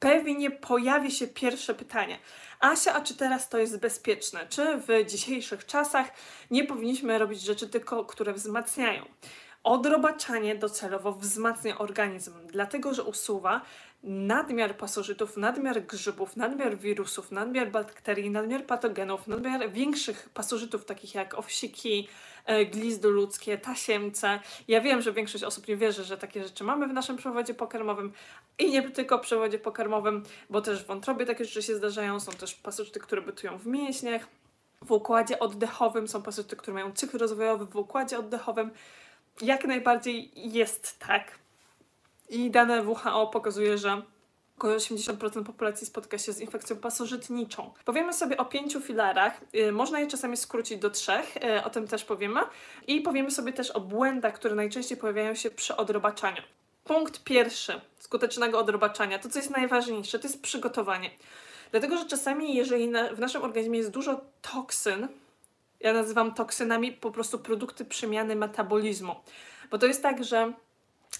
pewnie pojawi się pierwsze pytanie. Asia, a czy teraz to jest bezpieczne? Czy w dzisiejszych czasach nie powinniśmy robić rzeczy tylko, które wzmacniają? Odrobaczanie docelowo wzmacnia organizm, dlatego że usuwa nadmiar pasożytów, nadmiar grzybów, nadmiar wirusów, nadmiar bakterii, nadmiar patogenów, nadmiar większych pasożytów, takich jak owsiki, e, glizdy ludzkie, tasiemce. Ja wiem, że większość osób nie wierzy, że takie rzeczy mamy w naszym przewodzie pokarmowym i nie tylko w przewodzie pokarmowym, bo też w wątrobie takie rzeczy się zdarzają. Są też pasożyty, które bytują w mięśniach. W układzie oddechowym są pasożyty, które mają cykl rozwojowy w układzie oddechowym. Jak najbardziej jest tak. I dane WHO pokazuje, że około 80% populacji spotka się z infekcją pasożytniczą. Powiemy sobie o pięciu filarach. Yy, można je czasami skrócić do trzech, yy, o tym też powiemy. I powiemy sobie też o błędach, które najczęściej pojawiają się przy odrobaczaniu. Punkt pierwszy skutecznego odrobaczania, to co jest najważniejsze, to jest przygotowanie. Dlatego, że czasami, jeżeli w naszym organizmie jest dużo toksyn, ja nazywam toksynami po prostu produkty przemiany metabolizmu. Bo to jest tak, że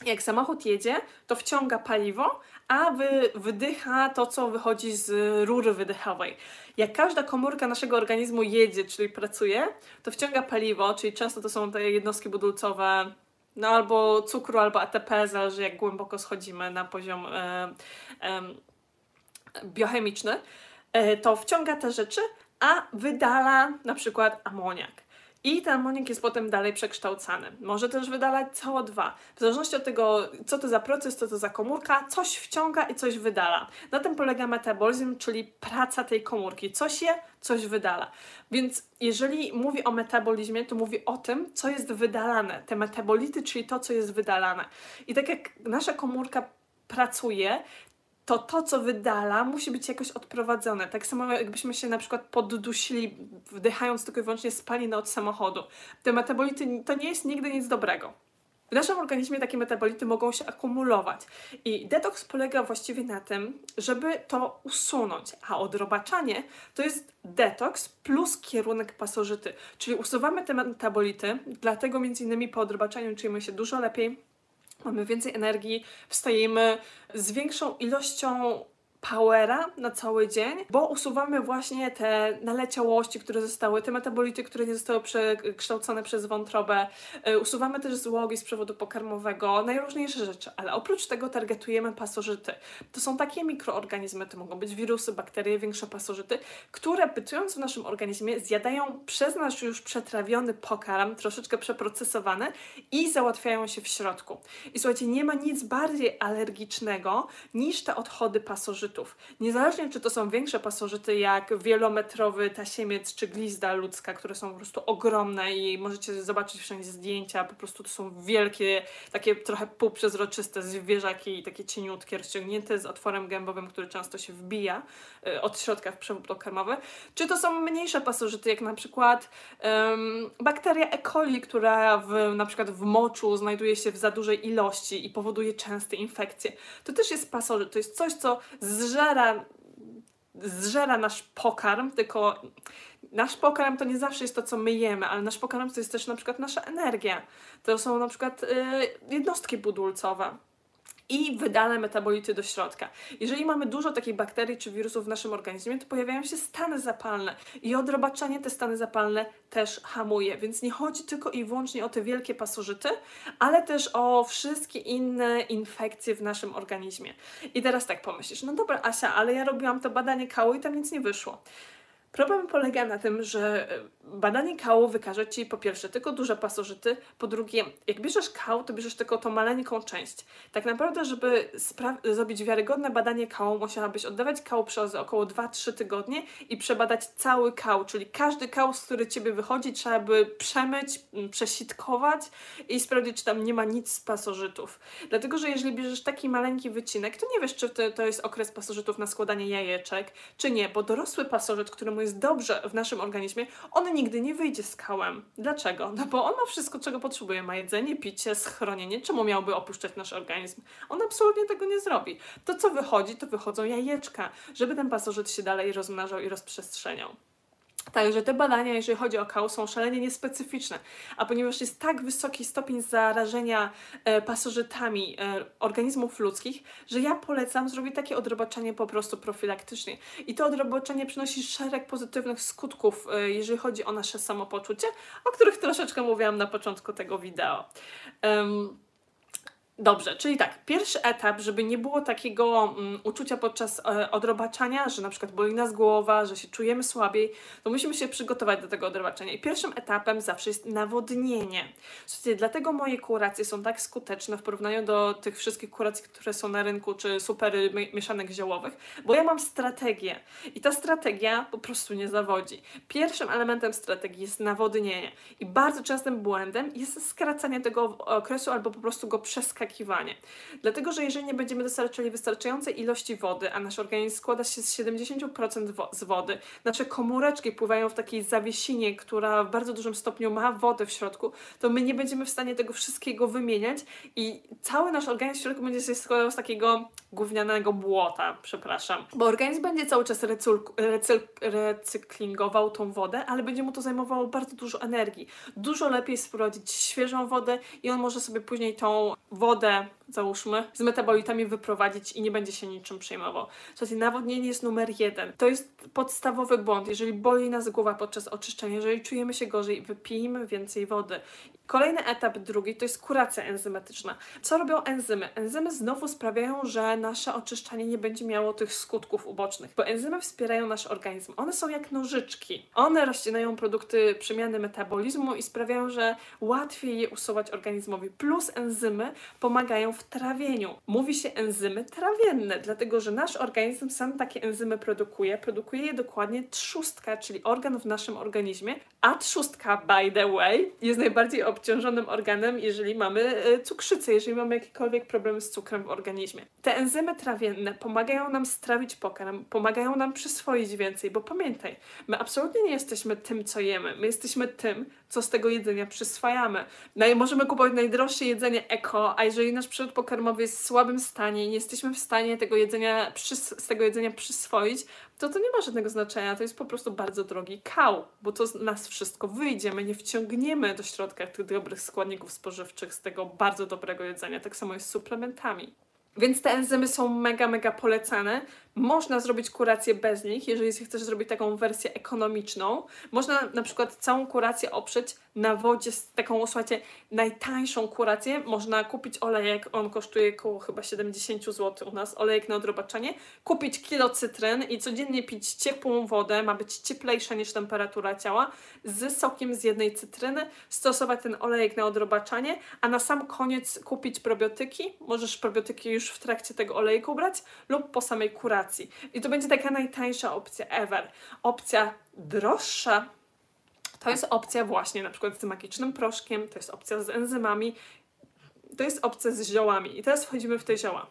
jak samochód jedzie, to wciąga paliwo, a wy, wydycha to, co wychodzi z rury wydechowej. Jak każda komórka naszego organizmu jedzie, czyli pracuje, to wciąga paliwo, czyli często to są te jednostki budulcowe, no albo cukru, albo ATP, zależy jak głęboko schodzimy na poziom e, e, biochemiczny, e, to wciąga te rzeczy, a wydala na przykład amoniak. I ten amoniak jest potem dalej przekształcany. Może też wydalać CO2. W zależności od tego, co to za proces, co to za komórka, coś wciąga i coś wydala. Na tym polega metabolizm, czyli praca tej komórki. Coś je, coś wydala. Więc jeżeli mówi o metabolizmie, to mówi o tym, co jest wydalane. Te metabolity, czyli to, co jest wydalane. I tak jak nasza komórka pracuje, to to, co wydala, musi być jakoś odprowadzone. Tak samo jakbyśmy się na przykład poddusili, wdychając tylko i wyłącznie spalinę od samochodu. Te metabolity to nie jest nigdy nic dobrego. W naszym organizmie takie metabolity mogą się akumulować i detoks polega właściwie na tym, żeby to usunąć, a odrobaczanie to jest detoks plus kierunek pasożyty, czyli usuwamy te metabolity, dlatego między innymi po odrobaczaniu czujemy się dużo lepiej, mamy więcej energii, wstajemy z większą ilością powera na cały dzień, bo usuwamy właśnie te naleciałości, które zostały, te metabolity, które nie zostały przekształcone przez wątrobę. Y, usuwamy też złogi z przewodu pokarmowego, najróżniejsze rzeczy, ale oprócz tego targetujemy pasożyty. To są takie mikroorganizmy, to mogą być wirusy, bakterie, większe pasożyty, które bytując w naszym organizmie zjadają przez nasz już przetrawiony pokarm, troszeczkę przeprocesowany i załatwiają się w środku. I słuchajcie, nie ma nic bardziej alergicznego niż te odchody pasożytów pasożytów. Niezależnie czy to są większe pasożyty jak wielometrowy tasiemiec czy glizda ludzka, które są po prostu ogromne i możecie zobaczyć wszędzie zdjęcia, po prostu to są wielkie, takie trochę półprzezroczyste zwierzaki, takie cieniutkie, rozciągnięte z otworem gębowym, który często się wbija y, od środka w przewód pokarmowy. Czy to są mniejsze pasożyty, jak na przykład um, bakteria E. coli, która w, na przykład w moczu znajduje się w za dużej ilości i powoduje częste infekcje. To też jest pasożyt, to jest coś, co z zżera, zżera nasz pokarm, tylko nasz pokarm to nie zawsze jest to, co my jemy, ale nasz pokarm to jest też na przykład nasza energia. To są na przykład yy, jednostki budulcowe i wydane metabolity do środka. Jeżeli mamy dużo takich bakterii czy wirusów w naszym organizmie, to pojawiają się stany zapalne i odrobaczanie te stany zapalne też hamuje. Więc nie chodzi tylko i wyłącznie o te wielkie pasożyty, ale też o wszystkie inne infekcje w naszym organizmie. I teraz tak pomyślisz, no dobra Asia, ale ja robiłam to badanie kału i tam nic nie wyszło. Problem polega na tym, że badanie kału wykaże Ci po pierwsze tylko duże pasożyty, po drugie, jak bierzesz kał, to bierzesz tylko tą maleńką część. Tak naprawdę, żeby zrobić wiarygodne badanie kału, musiałabyś oddawać kał przez około 2-3 tygodnie i przebadać cały kał, czyli każdy kał, z który Ciebie wychodzi, trzeba by przemyć, przesitkować i sprawdzić, czy tam nie ma nic z pasożytów. Dlatego, że jeżeli bierzesz taki maleńki wycinek, to nie wiesz, czy to, jest okres pasożytów na składanie jajeczek, czy nie, bo dorosły pasożyt, który jest dobrze w naszym organizmie, on nigdy nie wyjdzie z kałem. Dlaczego? No bo on ma wszystko, czego potrzebuje. Ma jedzenie, picie, schronienie. Czemu miałby opuszczać nasz organizm? On absolutnie tego nie zrobi. To, co wychodzi, to wychodzą jajeczka, żeby ten pasożyt się dalej rozmnażał i rozprzestrzeniał. Także te badania, jeżeli chodzi o kał, są szalenie niespecyficzne, a ponieważ jest tak wysoki stopień zarażenia e, pasożytami e, organizmów ludzkich, że ja polecam zrobić takie odrobaczenie po prostu profilaktycznie. I to odrobaczenie przynosi szereg pozytywnych skutków, e, jeżeli chodzi o nasze samopoczucie, o których troszeczkę mówiłam na początku tego wideo. Um, Dobrze, czyli tak, pierwszy etap, żeby nie było takiego um, uczucia podczas e, odrobaczania, że na przykład boli nas głowa, że się czujemy słabiej, to musimy się przygotować do tego odrobaczenia. I pierwszym etapem zawsze jest nawodnienie. Słuchajcie, dlatego moje kuracje są tak skuteczne w porównaniu do tych wszystkich kuracji, które są na rynku, czy super mieszanek ziołowych, bo ja mam strategię i ta strategia po prostu nie zawodzi. Pierwszym elementem strategii jest nawodnienie i bardzo częstym błędem jest skracanie tego okresu albo po prostu go przeskakiwanie Dlatego, że jeżeli nie będziemy dostarczali wystarczającej ilości wody, a nasz organizm składa się z 70% wo z wody, nasze komóreczki pływają w takiej zawiesinie, która w bardzo dużym stopniu ma wodę w środku, to my nie będziemy w stanie tego wszystkiego wymieniać i cały nasz organizm w środku będzie się składał z takiego gównianego błota, przepraszam. Bo organizm będzie cały czas recyklingował tą wodę, ale będzie mu to zajmowało bardzo dużo energii. Dużo lepiej sprowadzić świeżą wodę i on może sobie później tą wodę, załóżmy, z metabolitami wyprowadzić i nie będzie się niczym przejmował. Słuchajcie, nawodnienie jest numer jeden. To jest podstawowy błąd. Jeżeli boli nas głowa podczas oczyszczenia, jeżeli czujemy się gorzej, wypijmy więcej wody. Kolejny etap drugi to jest kuracja enzymatyczna. Co robią enzymy? Enzymy znowu sprawiają, że nasze oczyszczanie nie będzie miało tych skutków ubocznych, bo enzymy wspierają nasz organizm. One są jak nożyczki. One rozcinają produkty przemiany metabolizmu i sprawiają, że łatwiej je usuwać organizmowi. Plus enzymy pomagają w trawieniu. Mówi się enzymy trawienne, dlatego że nasz organizm sam takie enzymy produkuje. Produkuje je dokładnie trzustka, czyli organ w naszym organizmie, a trzustka, by the way, jest najbardziej obciążonym organem, jeżeli mamy e, cukrzycę, jeżeli mamy jakiekolwiek problemy z cukrem w organizmie. Te enzymy trawienne pomagają nam strawić pokarm, pomagają nam przyswoić więcej, bo pamiętaj, my absolutnie nie jesteśmy tym, co jemy, my jesteśmy tym, co z tego jedzenia przyswajamy. No możemy kupować najdroższe jedzenie eko, a jeżeli nasz przewód pokarmowy jest w słabym stanie i nie jesteśmy w stanie tego jedzenia z tego jedzenia przyswoić, to to nie ma żadnego znaczenia, to jest po prostu bardzo drogi kał, bo to z nas wszystko wyjdzie, my nie wciągniemy do środka tych dobrych składników spożywczych z tego bardzo dobrego jedzenia. Tak samo jest z suplementami. Więc te enzymy są mega, mega polecane. Można zrobić kurację bez nich, jeżeli chcesz zrobić taką wersję ekonomiczną. Można na przykład całą kurację oprzeć na wodzie z taką, słuchajcie, najtańszą kurację. Można kupić olejek, on kosztuje około chyba 70 zł u nas, olejek na odrobaczenie. Kupić kilo cytryn i codziennie pić ciepłą wodę, ma być cieplejsza niż temperatura ciała, z sokiem z jednej cytryny, stosować ten olejek na odrobaczanie, a na sam koniec kupić probiotyki. Możesz probiotyki już w trakcie tego olejku brać lub po samej kuracji. I to będzie taka najtańsza opcja ever. Opcja droższa to jest opcja właśnie na przykład z magicznym proszkiem, to jest opcja z enzymami, to jest opcja z ziołami. I teraz wchodzimy w te zioła.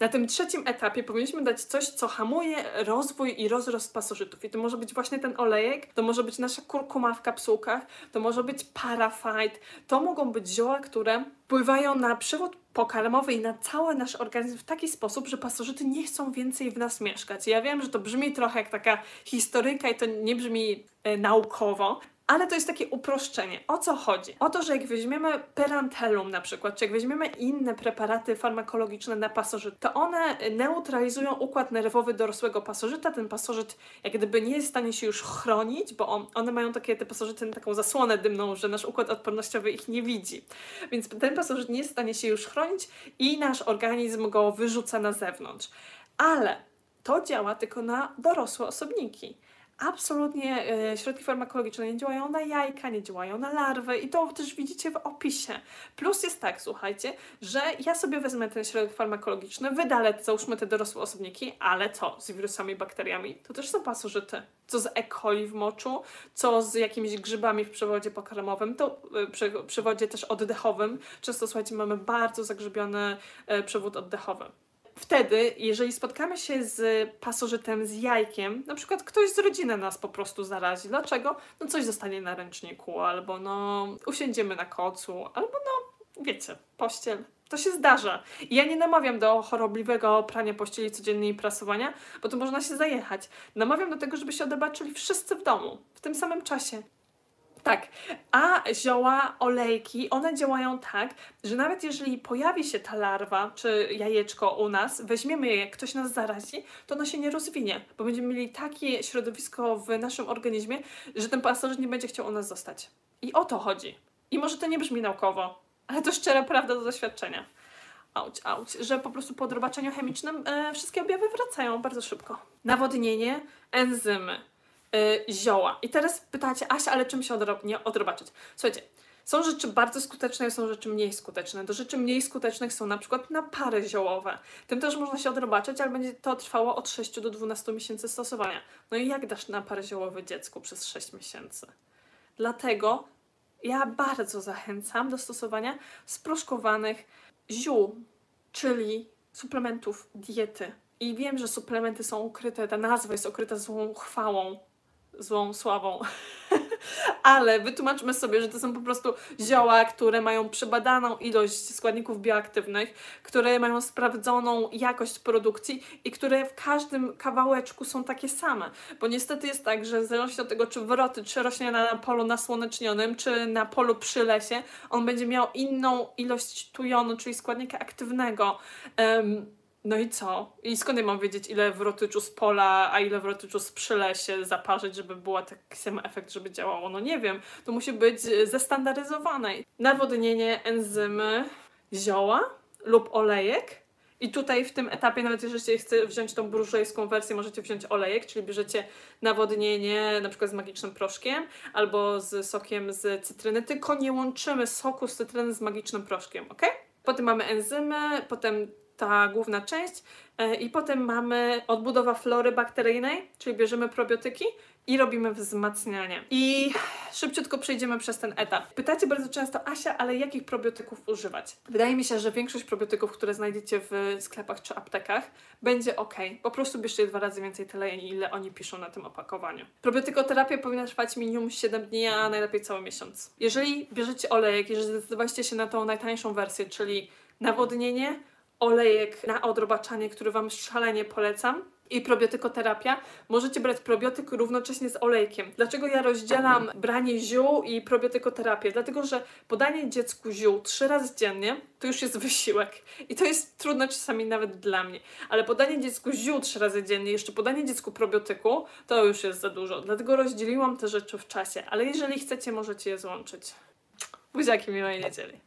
Na tym trzecim etapie powinniśmy dać coś, co hamuje rozwój i rozrost pasożytów. I to może być właśnie ten olejek, to może być nasza kurkuma w kapsułkach, to może być parafite, to mogą być zioła, które wpływają na przewód pokarmowy i na cały nasz organizm w taki sposób, że pasożyty nie chcą więcej w nas mieszkać. Ja wiem, że to brzmi trochę jak taka historyjka i to nie brzmi e, naukowo, ale to jest takie uproszczenie. O co chodzi? O to, że jak weźmiemy perantelum na przykład, czy jak weźmiemy inne preparaty farmakologiczne na pasożyt, to one neutralizują układ nerwowy dorosłego pasożyta. Ten pasożyt jak gdyby nie jest w stanie się już chronić, bo on, one mają takie, te pasożyty taką zasłonę dymną, że nasz układ odpornościowy ich nie widzi. Więc ten pasożyt nie jest w stanie się już chronić i nasz organizm go wyrzuca na zewnątrz. Ale to działa tylko na dorosłe osobniki absolutnie e, środki farmakologiczne nie działają na jajka, nie działają na larwy i to też widzicie w opisie. Plus jest tak, słuchajcie, że ja sobie wezmę ten środek farmakologiczny, wydalę, załóżmy te dorosłe osobniki, ale co z wirusami, bakteriami? To też są pasożyty. Co z E. coli w moczu, co z jakimiś grzybami w przewodzie pokarmowym, to e, przy, przewodzie też oddechowym. Często, słuchajcie, mamy bardzo zagrzybiony e, przewód oddechowy. Wtedy, jeżeli spotkamy się z pasożytem, z jajkiem, na przykład ktoś z rodziny nas po prostu zarazi. Dlaczego? No coś zostanie na ręczniku, albo no usiądziemy na kocu, albo no wiecie, pościel, To się zdarza. I ja nie namawiam do chorobliwego prania pościeli codziennie i prasowania, bo to można się zajechać. Namawiam do tego, żeby się odebaczyli wszyscy w domu, w tym samym czasie. Tak, a zioła, olejki, one działają tak, że nawet jeżeli pojawi się ta larwa czy jajeczko u nas, weźmiemy je, jak ktoś nas zarazi, to ono się nie rozwinie, bo będziemy mieli takie środowisko w naszym organizmie, że ten pasożyt nie będzie chciał u nas zostać. I o to chodzi. I może to nie brzmi naukowo, ale to szczera prawda do doświadczenia. Auć, auć, że po prostu po odrobaczeniu chemicznym e, wszystkie objawy wracają bardzo szybko. Nawodnienie, enzymy, e, zioła. I teraz pytacie, Asia, ale czym się odro- nie odrobaczyć? Słuchajcie, są rzeczy bardzo skuteczne są rzeczy mniej skuteczne. Do rzeczy mniej skutecznych są na przykład napary ziołowe. Tym też można się odrobaczyć, ale będzie to trwało od 6 do 12 miesięcy stosowania. No i jak dasz napar ziołowy dziecku przez 6 miesięcy? Dlatego ja bardzo zachęcam do stosowania sproszkowanych ziół, czyli suplementów diety. I wiem, że suplementy są ukryte, ta nazwa jest ukryta złą chwałą, złą sławą. Ale wytłumaczmy sobie, że to są po prostu zioła, które mają przebadaną ilość składników bioaktywnych, które mają sprawdzoną jakość produkcji i które w każdym kawałeczku są takie same. Bo niestety jest tak, że w zależności od tego, czy wroty, czy rośnie na polu nasłonecznionym, czy na polu przy lesie, on będzie miał inną ilość tujonu, czyli składnika aktywnego. Em, no i co? I skąd ja mam wiedzieć, ile wrotyczu z pola, a ile wrotyczu z przylesie zaparzyć, żeby był taki sam efekt, żeby działało? No nie wiem. To musi być e, zestandaryzowane. Nawodnienie, enzymy, zioła lub olejek. I tutaj w tym etapie, nawet jeżeli chcecie wziąć tą burżujską wersję, możecie wziąć olejek, czyli bierzecie nawodnienie na przykład z magicznym proszkiem albo z sokiem z cytryny, tylko nie łączymy soku z cytryny z magicznym proszkiem, ok? Potem mamy enzymy, potem ta główna część e, i potem mamy odbudowa flory bakteryjnej, czyli bierzemy probiotyki i robimy wzmacnianie. I szybciutko przejdziemy przez ten etap. Pytacie bardzo często, Asia, ale jakich probiotyków używać? Wydaje mi się, że większość probiotyków, które znajdziecie w sklepach czy aptekach, będzie ok. Po prostu bierzcie dwa razy więcej tyle, ile oni piszą na tym opakowaniu. Probiotykoterapia powinna trwać minimum 7 dni, a najlepiej cały miesiąc. Jeżeli bierzecie olejek, jeżeli zdecydowaliście się na tą najtańszą wersję, czyli nawodnienie, olejek na odrobaczanie, który Wam szalenie polecam. I probiotykoterapia. Możecie brać probiotyk równocześnie z olejkiem. Dlaczego ja rozdzielam branie ziół i probiotykoterapię? Dlatego, że podanie dziecku ziół trzy razy dziennie to już jest wysiłek. I to jest trudne czasami nawet dla mnie. Ale podanie dziecku ziół trzy razy dziennie, jeszcze podanie dziecku probiotyku, to już jest za dużo. Dlatego rozdzieliłam te rzeczy w czasie. Ale jeżeli chcecie, możecie je złączyć. Buziaki miłej niedzieli.